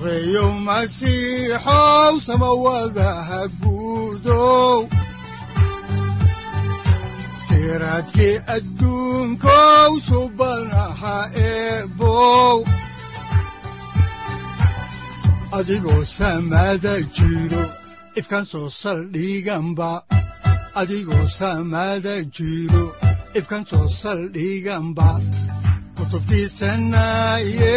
sareyow masiixow samawadaha guudow siraadkii adduunkow subanaha adigoo samaada soo saldhiganba adigoo kutubtiisanaye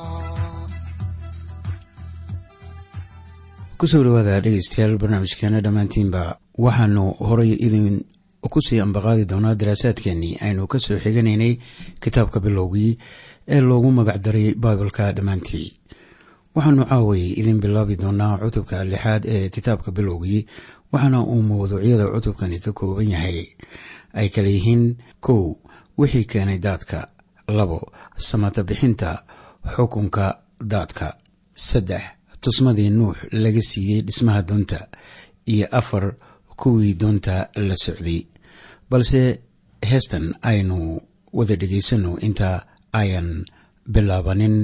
ku soo dhawaada dhegeystayaal barnaamijkeena dhammaantiinba waxaanu horay idin ku sii ambaqaadi doonaa daraasaadkeenii aynu ka soo xiganaynay kitaabka bilowgii ee loogu magacdaray baibalka dhammaantii. Waxaanu caaway idin bilaabi doonaa cutubka lixaad ee kitaabka bilowgii waxaana uu mawduucyada cutubkani ka kooban yahay. Ay kala yihiin kow wixii keenay daadka. Labo samata bixinta xukunka daadka. Saddex tusmadii nuux laga siiyey dhismaha doonta iyo afar kuwii doonta la socday. Balse heestan aynu wada dhegaysanno inta ayan bilaabanin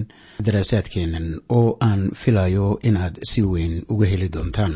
daraasaadkeennan oo aan filayo inaad si weyn uga heli doontaan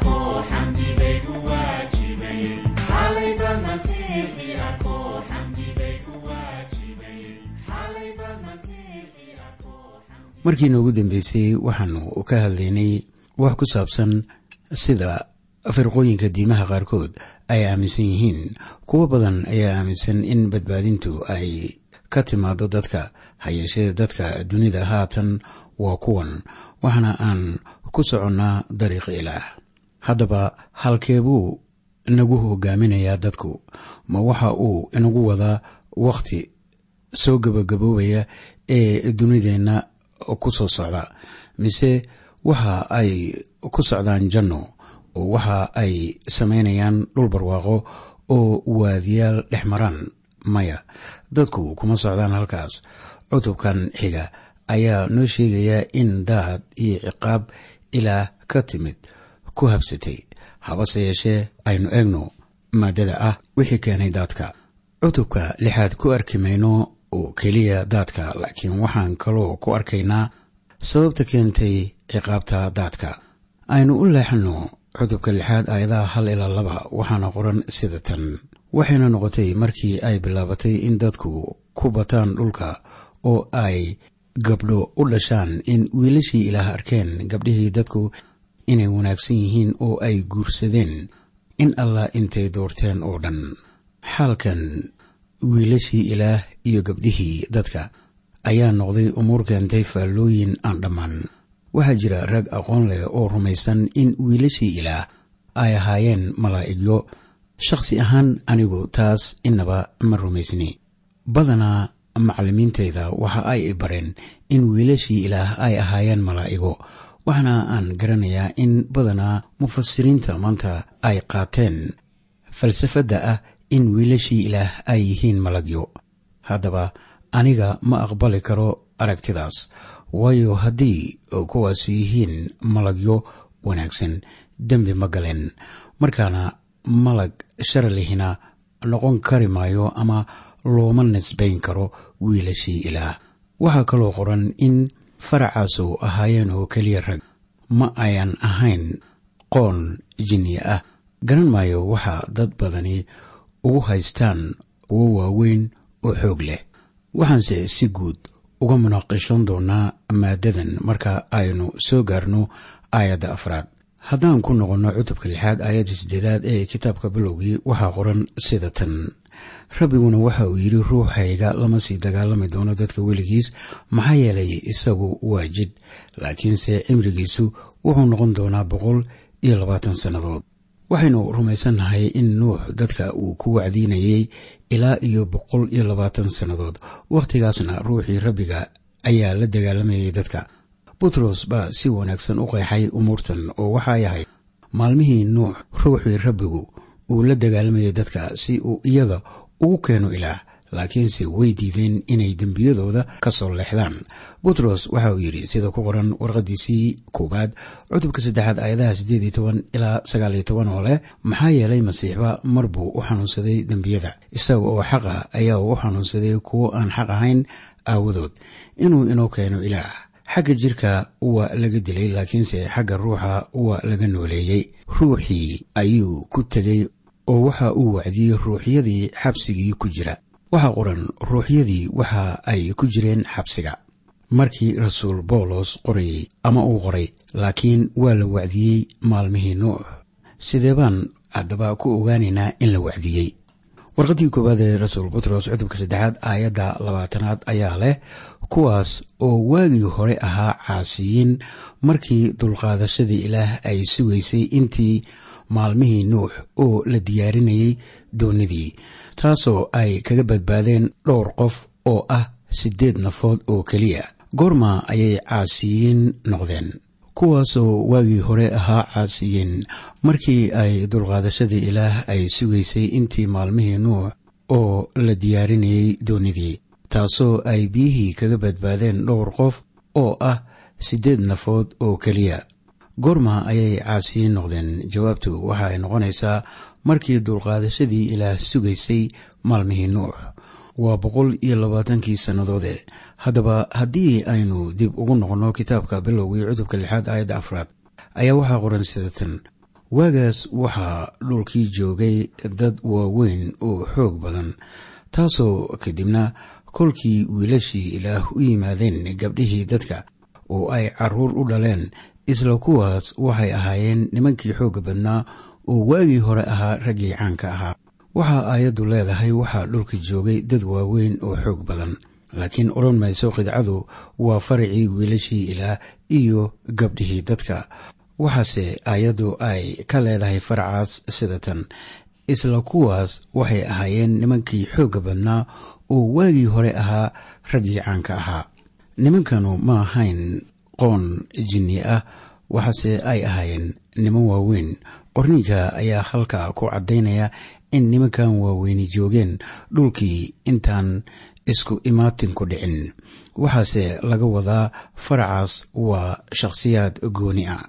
xamdi markii noogu dambeysay waxaanu ka hadlaynay wax ku saabsan sida firqooyinka diimaha qaarkood ay aaminsan yihiin. Kuwo badan ayaa aaminsan in badbaadintu ay ka timaado dadka hayeeshee dadka dunida. Haatan waa kuwan waxaana aan ku soconnaa dariiqa ilaah. Haddaba halkeebuu nagu hogaaminayaa dadku. Ma waxa uu inagu wadaa wakhti soo gabagaboobaya ee dunideenna ku soo socda. Mise waxa ay ku socdaan janno oo waxa ay samaynayaan dhul barwaaqo oo waadiyaal dhex maraan maya. Dadku kuma socdaan halkaas. Cutubkan xiga ayaa noo sheegaya in daad iyo ciqaab ilaah ka timid ku habsatay. Habase yeeshee aynu eegno maadada ah wixii keenay daadka. Cutubka lixaad ku arki mayno oo keliya daadka laakiin waxaan kaloo ku arkaynaa sababta keentay ciqaabta daadka. Aynu u leexanno cutubka lixaad aayadaha hal ilaa laba waxaana qoran sida tan. Waxayna noqotay markii ay bilaabatay in dadku ku bataan dhulka oo ay gabdho u dhashaan in wiilashii ilaah arkeen gabdhihii dadku inay wanaagsan yihiin oo ay guursadeen in allah intay doorteen oo dhan. Xaalkan wiilashii ilaah iyo gabdhihii dadka ayaa noqday umuur keentay faallooyin aan dhammaan. Waxaa jira rag aqoon leh oo rumaysan in wiilashii ilaah ay ahaayeen malaa'igyo. Shakhsi ahaan anigu taas inaba ma rumaysni. Badanaa macallimiintayda waxa ay bareen in wiilashii ilaah ay ahaayeen malaa'igo waxaana aan garanayaa in badanaa mufasiriinta maanta ay qaateen. Falsafadda ah in wiilashii ilaah ay yihiin malagyo. Haddaba aniga ma aqbali karo aragtidaas. Waayo haddii kuwaas yihiin malagyo wanaagsan dembi ma galeen. Markaana malag sharalihina noqon kari maayo ama looma nisbayn karo wiilashii ilaah. Waxaa kaloo qoran in faracaasu ahaayeen oo keliya rag ma ayan ahayn qoon jinni ah. Garan maayo waxa dad badani ugu haystaan uwo waaweyn oo xoog leh. Waxaanse si guud uga munaaqishan doonaa maadadan marka aynu soo gaarno aayadda afraad. Haddaan ku noqonno cutubka lixaad aayadda siddeedaad ee kitaabka bilowgii waxaa qoran sida tan. Rabbiguna waxa uu yidhi ruuxayga lama sii dagaalami doono dadka weligiis maxaa yeelay isagu waa jid. Laakiinse cimrigiisu wuxuu noqon doonaa boqol iyo labaatan sannadood waxaynu rumaysannahay in nuux dadka uu ku wacdiinayey ilaa iyo boqol iyo labaatan sannadood. Wakhtigaasna ruuxii rabbiga ayaa la dagaalamayay dadka. Butros baa si wanaagsan u qeexay umuurtan oo waxay ahayd maalmihii nuux ruuxii rabbigu uu la dagaalamayay dadka si uu iyaga ugu keeno ilaah laakiinse way diideen inay dembiyadooda ka soo leexdaan. Butros waxa uu yidhi sida ku qoran warqadiisii koowaad cutubka saddexaad aayadaha siddeed iyo toban ilaa sagaal iyo toban oo leh maxaa yeelay masiixba mar buu u xanuunsaday dembiyada. Isaga oo xaqa ayaa u xanuunsaday kuwo aan xaq ahayn aawadood. Inuu inoo keeno ilaah. Xagga jirka waa laga dilay laakiinse xagga ruuxa waa laga nooleeyey. Ruuxii ayuu ku tegey oo waxa uu wacdiyey ruuxyadii xabsigii ku jira waxaa qoran ruuxyadii waxa ay ku jireen xabsiga. Markii rasuul boolos qorayey ama uu qoray laakiin waa la wacdiyey maalmihii nuux. Sidee baan haddaba ku ogaanaynaa in la wacdiyey? Warqaddii koowaad ee rasuul butros cutubka saddexaad aayadda labaatanaad ayaa leh kuwaas oo waagii hore ahaa caasiyiin markii dulqaadashadii ilaah ay sugaysay intii maalmihii nuux oo la diyaarinayay doonidii taasoo ay kaga badbaadeen dhowr qof oo ah siddeed nafood oo keliya. Goorma ayay caasiyiin noqdeen kuwaasoo waagii hore ahaa caasiyiin. Markii ay dulqaadashadii ilaah ay sugaysay intii maalmihii nuux oo la diyaarinayay doonidii taasoo ay biyihii kaga badbaadeen dhowr qof oo ah siddeed nafood oo keliya goorma ayay caasiyiin noqdeen. Jawaabtu waxa ay noqonaysaa markii dulqaadashadii ilaah sugaysay maalmihii nuux. Waa boqol iyo labaatankii sannadoode haddaba haddii aynu dib ugu noqonno kitaabka bilowgii cutubka lixaad aayadda afraad ayaa waxaa qoran sidatan waagaas waxaa dhulkii joogay dad waaweyn oo xoog badan taasoo kadibna kolkii wiilashii ilaah u yimaadeen gabdhihii dadka oo ay carruur u dhaleen isla kuwaas waxay ahaayeen nimankii xoogga badnaa oo waagii hore ahaa raggii caanka ahaa. Waxaa aayaddu leedahay waxaa dhulka joogay dad waaweyn oo xoog badan. Laakiin odhan mayso qidcadu waa faracii wiilashii ilaah iyo gabdhihii dadka. Waxaase aayaddu ay ka leedahay faracaas sida tan. Isla kuwaas waxay ahaayeen nimankii xoogga badnaa oo waagii hore ahaa raggii caanka ahaa. Nimankanu ma ahayn qoon jinni ah waxaase ay ahaayeen niman waaweyn. Qorniinka ayaa halka ku caddaynaya in nimankan waaweyni joogeen dhulkii intaan isku imaatinku dhicin. Waxaase laga wadaa faracaas waa shakhsiyaad gooni ah.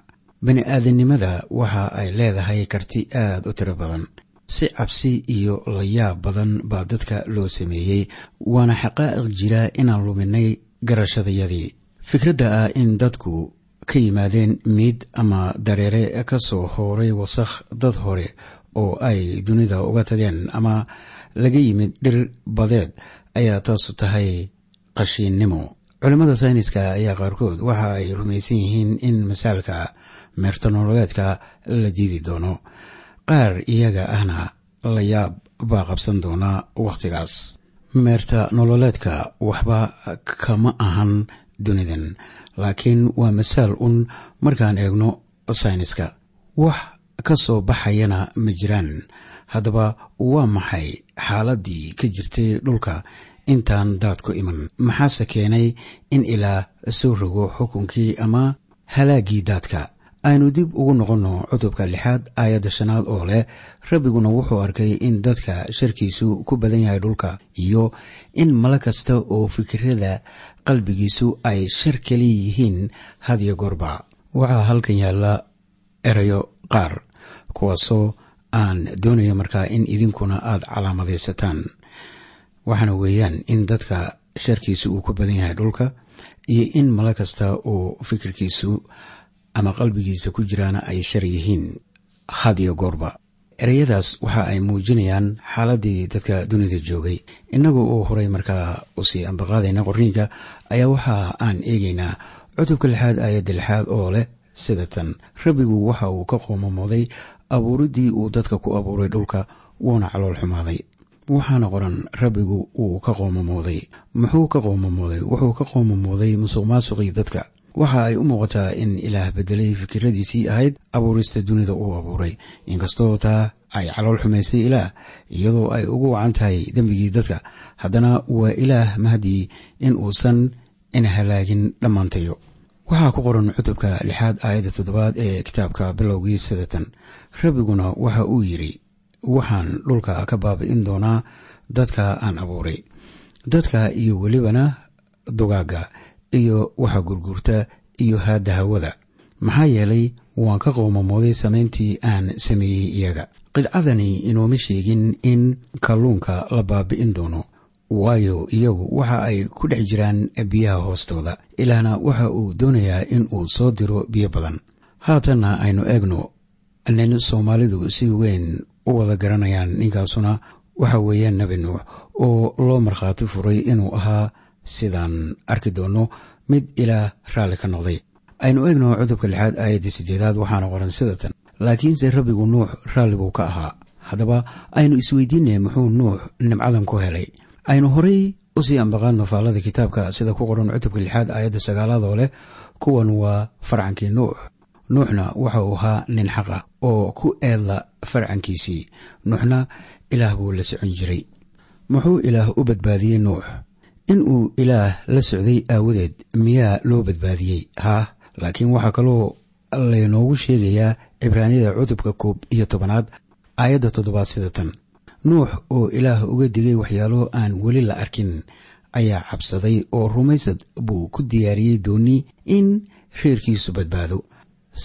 Bani aadamnimada waxa ay leedahay karti aad u tiro badan. Si cabsi iyo layaab badan baa dadka loo sameeyey waana xaqaa'iq jira inaan luminay garashadayadii fikradda ah in dadku ka yimaadeen miid ama dareere ka soo hooray wasakh dad hore oo ay dunida uga tageen ama laga yimid dhir badeed ayaa taasu tahay qashiinnimo. Culimmada sayniska ayaa qaarkood waxa ay rumaysan yihiin in masaalka meertanololeedka la diidi doono. Qaar iyaga ahna la yaab baa qabsan doona wakhtigaas meerta nololeedka waxba kama ahan dunidan laakiin waa masaal un markaan eegno sayniska. Wax ka soo baxayana ma jiraan. Haddaba waa maxay xaaladdii ka jirtay dhulka? Intaan daadku iman. Maxaase keenay in ilaa soo rogo xukunkii ama halaaggii daadka aynu dib ugu noqonno cutubka lixaad aayadda shanaad oo leh rabbiguna wuxuu arkay in dadka sharkiisu ku badan yahay dhulka iyo in malo kasta oo fikirada qalbigiisu ay shar kali yihiin hadiyo goorba. Waxaa halkan yaalla erayo qaar kuwaasoo aan doonayo markaa in idinkuna aada calaamadaysataan. Waxaana weeyaan in dadka sharkiisu uu ku badan yahay dhulka iyo in malo kasta oo fikirkiisu ama qalbigiisa ku jiraana ay shar yihiin had iyo goorba. Ereyadaas waxa ay muujinayaan xaaladii dadka dunida joogay. Innagu uu horay markaa u sii ambaqaadayna qorniinka ayaa waxa aan eegaynaa cutubka lixaad aayadda lixaad oo leh sida tan. Rabbigu waxa uu ka qoomamooday abuuriddii uu dadka ku abuuray dhulka wuuna calool xumaaday. Waxaana qoran rabbigu wuu ka qoomamooday muxuu ka qoomamooday wuxuu ka qoomamooday musuq maasuqii dadka waxa ay u muuqataa in ilaah bedelay fikiradiisii ahayd abuurista dunida uu abuuray. Inkastoo taa ay calool xumaysay ilaah iyadoo ay ugu wacan tahay dembigii dadka haddana waa ilaah mahadii in uusan ina halaagin dhammaantayo. Waxaa ku qoran cutubka lixaad aayadda toddobaad ee kitaabka bilowgii sidatan rabbiguna waxa uu yidhi waxaan dhulka ka baabi'in doonaa dadka aan abuuray. Dadka iyo welibana dugaagga iyo waxa gurguurta iyo haadda hawada. Maxaa yeelay waan ka qoomamooday samayntii aan sameeyey iyaga. Qidcadani inooma sheegin in kalluunka la baabi'in doono waayo iyagu waxa ay ku dhex jiraan biyaha hoostooda. Ilaahna waxa uu doonayaa in uu soo diro biyo badan. Haatanna aynu eegno nin soomaalidu si weyn u wada garanayaan ninkaasuna waxa weeyaan nebi nuux oo loo markhaati furay inuu ahaa sidaan arki doonno mid ilaah raalli ka noqday. Aynu eegno cudubka lixaad aayadda sideedaad waxaana qoran sidatan laakiinse rabbigu nuux raalli buu ka ahaa. Haddaba aynu isweydiinay muxuu nuux nimcadan ku helay. Aynu horay u sii ambaqaadno faallada kitaabka sida ku qoran cutubka lixaad aayadda sagaalaad oo leh kuwan waa farcankii nuux. Nuuxna waxa uu ahaa nin xaqa oo ku eedla farcankiisii. Nuuxna ilaah buu la socon jiray. Muxuu ilaah u badbaadiyey nuux inuu ilaah la socday aawadeed miyaa loo badbaadiyey haa laakiin waxaa kaloo laynoogu sheegayaa cibraaniyada cutubka koob iyo tobanaad aayadda toddobaad sida nuux oo ilaah uga digay waxyaalo aan weli la arkin ayaa cabsaday oo rumaysad buu ku diyaariyey dooni in reerkiisu badbaado.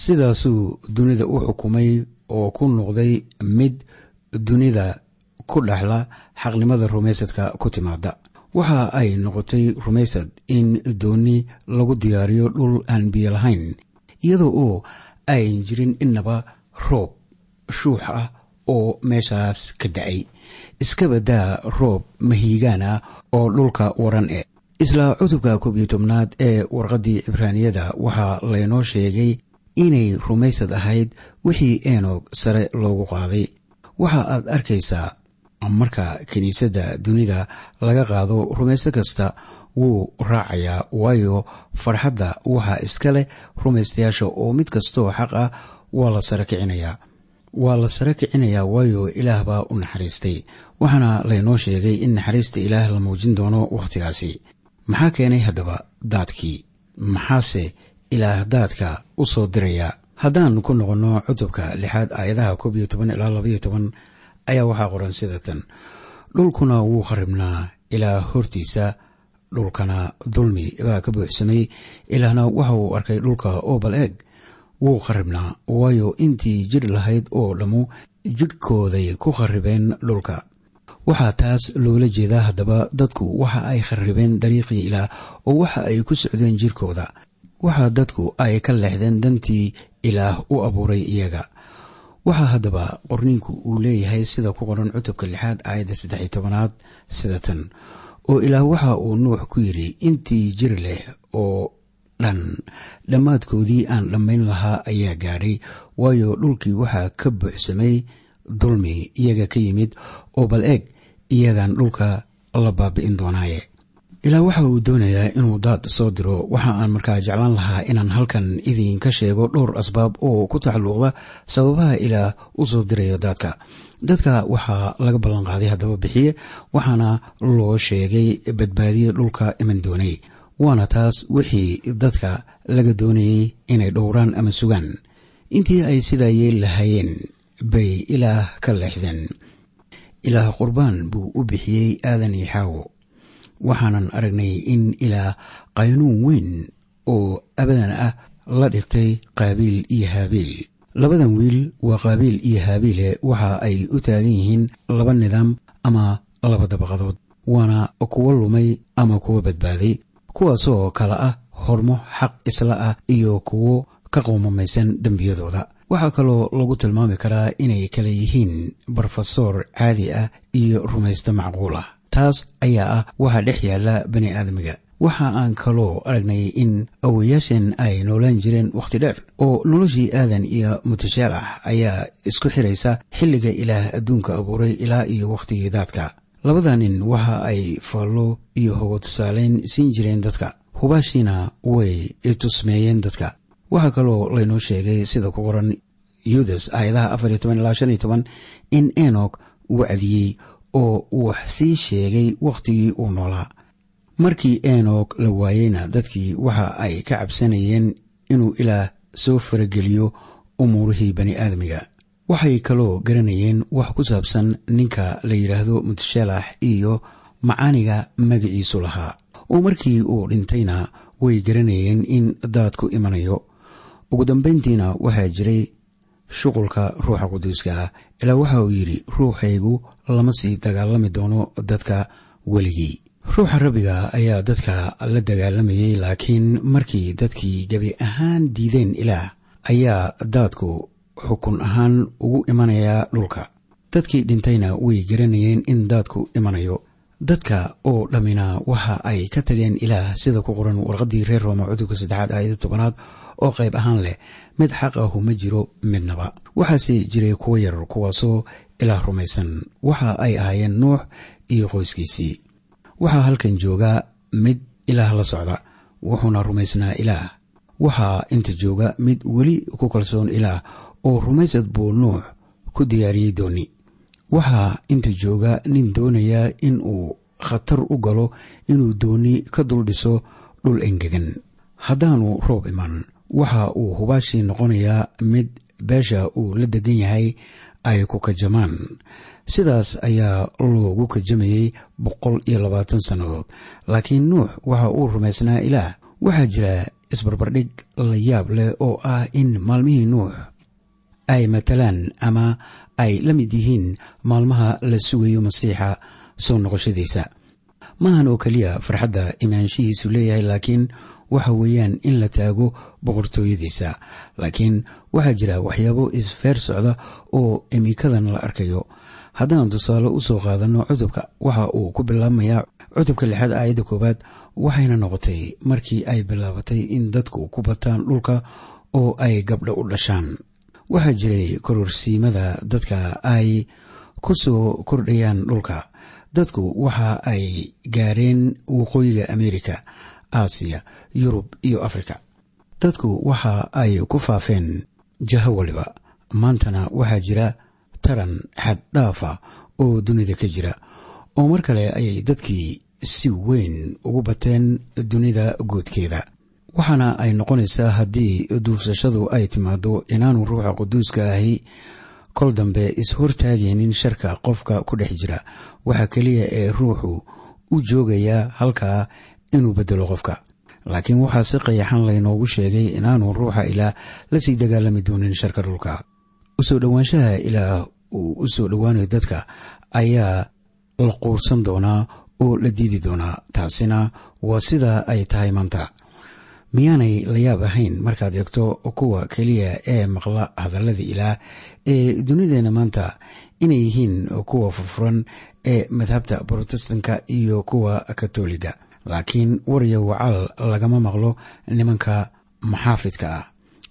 Sidaasuu dunida u xukumay oo ku noqday mid dunida ku dhexla xaqnimada rumaysadka ku timaada waxa ay noqotay rumaysad in dooni lagu diyaariyo dhul aan biyo lahayn iyadoo oo ayn jirin innaba roob shuux ah oo meeshaas ka da'ay. Iska roob mahiigaan ah oo dhulka waran e isla cutubka koob iyo tobnaad ee warqaddii cibraaniyada waxaa laynoo sheegay inay rumaysad ahayd wixii eenog sare loogu qaaday. Waxa aad arkaysaa marka kiniisadda dunida laga qaado rumaysto kasta wuu raacayaa waayo farxadda waxaa iska leh rumaystayaasha oo mid kastooo xaq ah waa la sare kicinayaa. Waa la sare kicinayaa waayo ilaah baa u naxariistay. Waxaana laynoo sheegay in naxariista ilaah la muujin doono wakhtigaasi. Maxaa keenay haddaba daadkii? Maxaase ilaah daadka u soo dirayaa haddaan ku noqonno cutubka lixaad aayadaha koob iyo toban ilaa labaiyo toban ayaa waxaa qoran sida tan. Dhulkuna wuu kharibnaa. Ilaa hortiisa dhulkana dulmi baa ka buuxsamay. Ilaahna waxa uu arkay dhulka oo bal eeg. Wuu kharibnaa waayo intii jir lahayd oo dhammu jidhkooday ku kharibeen dhulka. Waxaa taas loola jeedaa haddaba dadku waxa ay kharibeen dariiqii ilaah oo waxa ay ku socdeen jirkooda waxa dadku ay ka leexdeen dantii ilaah u abuuray iyaga waxaa haddaba qorniinku uu leeyahay sida ku qoran cutubka lixaad aayadda saddex iyo tobanaad sida tan. Oo ilaah waxa uu nuux ku yidhi intii jir leh oo dhan dhammaadkoodii aan dhammayn lahaa ayaa gaadhay waayo dhulkii waxaa ka buuxsamay dulmi iyaga ka yimid oo bal eeg iyagan dhulka la baabi'in doonaaye ilaa waxa uu doonayaa inuu daad soo diro waxa aan markaa jeclaan lahaa inaan halkan idinka sheego dhowr asbaab oo ku tacalluqda sababaha ilaah u soo dirayo daadka. Dadka waxaa laga ballanqaaday haddaba bixiye waxaana loo sheegay badbaadiye dhulka iman doonay waana taas wixii dadka laga doonayey inay dhowraan ama sugaan. Intii ay sidaa yeel lahaayeen bay ilaah ka leexdeen. Ilaah qurbaan buu u bixiyey aadan iyo xaawo waxaanan aragnay in ilaah qaynuun weyn oo abadan ah la dhigtay qaabiil iyo haabiil. Labadan wiil waa qaabiil iyo haabiile waxa ay u taagan yihiin laba nidaam ama laba dabaqadood waana kuwo lumay ama kuwo badbaaday kuwaasoo kale ah hormo xaq isla ah iyo kuwo ka qowmamaysan dembiyadooda. Waxaa kaloo lagu tilmaami karaa inay kale yihiin brofesor caadi ah iyo rumaysto macquul ah taas ayaa ah waxa dhex yaalla bani aadamiga. Waxa aan kaloo aragnay in awayaasheen ay noolaan jireen wakhti dheer oo noloshii aadan iyo mutashaal ah ayaa isku xiraysa xilliga ilaah adduunka abuuray ilaa iyo wakhtigii daadka. Labada nin waxa ay faallo iyo hogo tusaaleyn siin jireen dadka. Hubaashiina way tusmeeyeen dadka. Waxaa kaloo laynoo sheegay sida ku qoran yudas aayadaha afar iyo toban ilaa shan iyo toban in enok wacdiyey oo wax sii sheegay wakhtigii uu noolaa. Markii enok la waayeyna dadkii waxa ay ka cabsanayeen inuu ilaah soo farageliyo umuurihii bani aadamiga. Waxay kaloo garanayeen wax ku saabsan ninka la yidhaahdo mutashaalax iyo macaaniga magaciisu lahaa. Oo markii uu dhintayna way garanayeen in daadku imanayo. Ugu dambayntiina waxaa jiray shuqulka ruuxa quduuska ah. Ilaa waxa uu yidhi ruuxaygu lama sii dagaalami doono dadka weligii. Ruuxa rabbiga ayaa dadka la dagaalamayay laakiin markii dadkii gebi ahaan diideen ilaah ayaa daadku xukun ahaan ugu imanayaa dhulka. Dadkii dhintayna way garanayeen in daadku imanayo. Dadka oo dhammina waxa ay ka tageen ilaah sida ku qoran warqaddii reer rooma cudubka saddexaad aayada tobanaad oo qayb ahaan leh. Mid xaq ahu ma jiro midnaba. Waxaase jiray kuwo yar kuwaasoo ilaah rumaysan. Waxa ay ahaayeen nuux iyo qoyskiisii. Waxaa halkan jooga mid ilaah la socda wuxuuna rumaysnaa ilaah. Waxaa inta jooga mid weli ku kalsoon ilaah oo rumaysad buu nuux ku diyaariyey dooni. Waxaa inta jooga nin doonaya in uu khatar u galo inuu dooni ka dul dhiso dhul engegan haddaanu roob iman waxa uu hubaashii noqonayaa mid beesha uu la degan yahay ay ku kajamaan. Sidaas ayaa loogu kajamayey boqol iyo labaatan sannadood. Laakiin nuux waxa uu rumaysnaa ilaah. Waxaa jira isbarbardhig la yaab leh oo ah in maalmihii nuux ay matalaan ama ay la mid yihiin maalmaha la sugayo masiixa soo noqoshadiisa. Maahan oo keliya farxadda imaanshihiisu leeyahay laakiin waxa weeyaan in la taago boqortooyadiisa. Laakiin waxaa jira waxyaabo isfeer socda oo imikadan la arkayo. Haddaan tusaale u soo qaadanno cutubka waxa uu ku bilaabmayaa cutubka lixaad aayadda koowaad waxayna noqotay markii ay bilaabatay in dadku ku bataan dhulka oo ay gabdho u dhashaan. Waxaa jiray kororsiimada dadka ay ku soo kordhayaan dhulka. Dadku waxa ay gaareen waqooyiga amerika aasiya yurub iyo afrika. Dadku waxa ay ku faafeen jaho waliba. Maantana waxaa jira taran xad dhaafa oo dunida ka jira. Oo mar kale ayay dadkii si weyn ugu bateen dunida guudkeeda. Waxaana ay noqonaysaa haddii duufsashadu ay timaado inaanu ruuxa quduuska ahi kol dambe is-hortaagaynin sharka qofka ku dhex jira. Waxaa keliya ee ruuxu u joogayaa halkaa inuu bedelo qofka. Laakiin waxaa si qayaxan laynoogu sheegay inaanu ruuxa ilaah la sii dagaalami doonin sharka dhulka. Usoo dhowaanshaha ilaah uu u soo dhowaanayo dadka ayaa la quursan doonaa oo la diidi doonaa. Taasina waa sida ay tahay maanta. Miyaanay la yaab ahayn? Markaad eegto kuwa keliya ee maqla hadallada ilaah ee dunideenna maanta inay yihiin kuwa furfuran ee madhabta brotestanka iyo kuwa katoliga laakiin warya wacal lagama maqlo nimanka maxaafidka ah.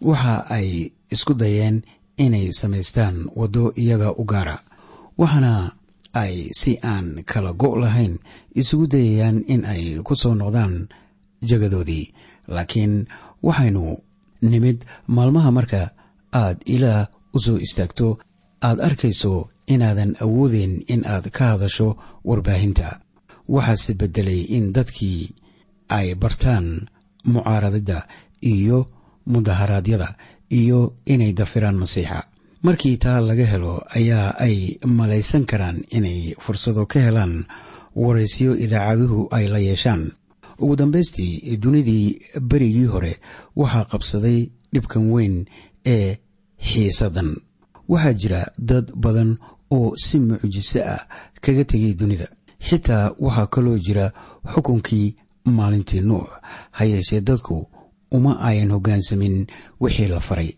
Waxa ay isku dayeen inay samaystaan waddo iyaga u gaara waxaana ay si aan kala go' lahayn isugu dayayaan in ay ku soo noqdaan jagadoodii laakiin waxaynu nimid maalmaha marka aad ilaah u soo istaagto aad arkayso inaadan awoodeyn in aad ka hadasho warbaahinta waxaase beddelay in dadkii ay bartaan mucaaradada iyo mudaharaadyada iyo inay dafiraan masiixa. Markii taa laga helo ayaa ay malaysan karaan inay fursado ka helaan waraysyo idaacaduhu ay la yeeshaan. Ugu dambaystii dunidii berigii hore waxaa qabsaday dhibkan weyn ee xiisadan. Waxaa jira dad badan oo si mucjiso ah kaga tegay dunida xitaa waxaa kaloo jira xukunkii maalintii nuux ha yeeshee dadku uma ayan hoggaansamin wixii la faray.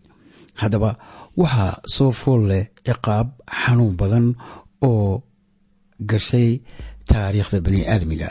Haddaba waxaa soo fool leh ciqaab xanuun badan oo gashay taariikhda bani aadmiga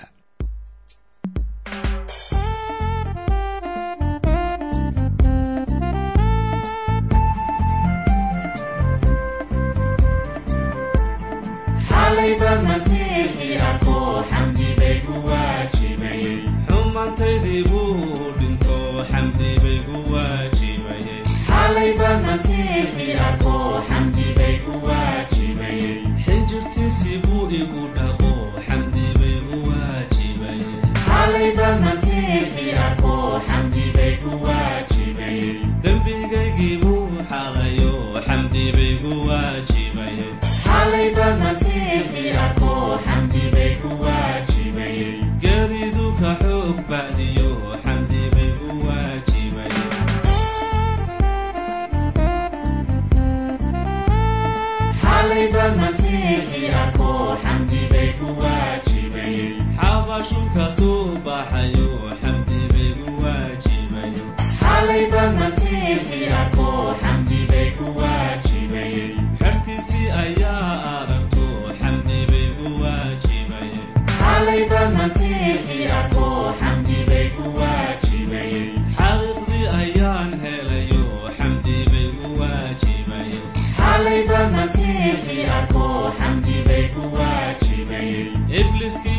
waajibayeen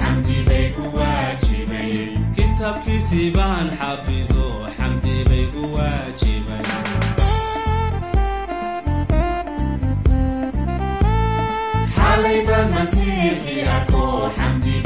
xamdi bay kitaabkiisii baan xafido xamdi bay ku waajibayeen xalayba masiixi arko xamdi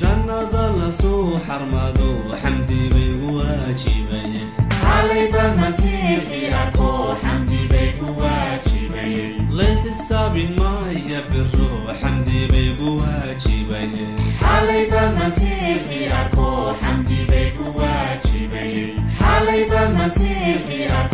jannada la soo xarmado xamdi bay ku waajibayeen. Xalayba masiixi arko xamdi bay ku waajibayeen. La xisaabin maaya biro xamdi bay ku waajibayeen. xalayba masiixi arko xamdi bay ku waajibayeen xalayba masiixi arko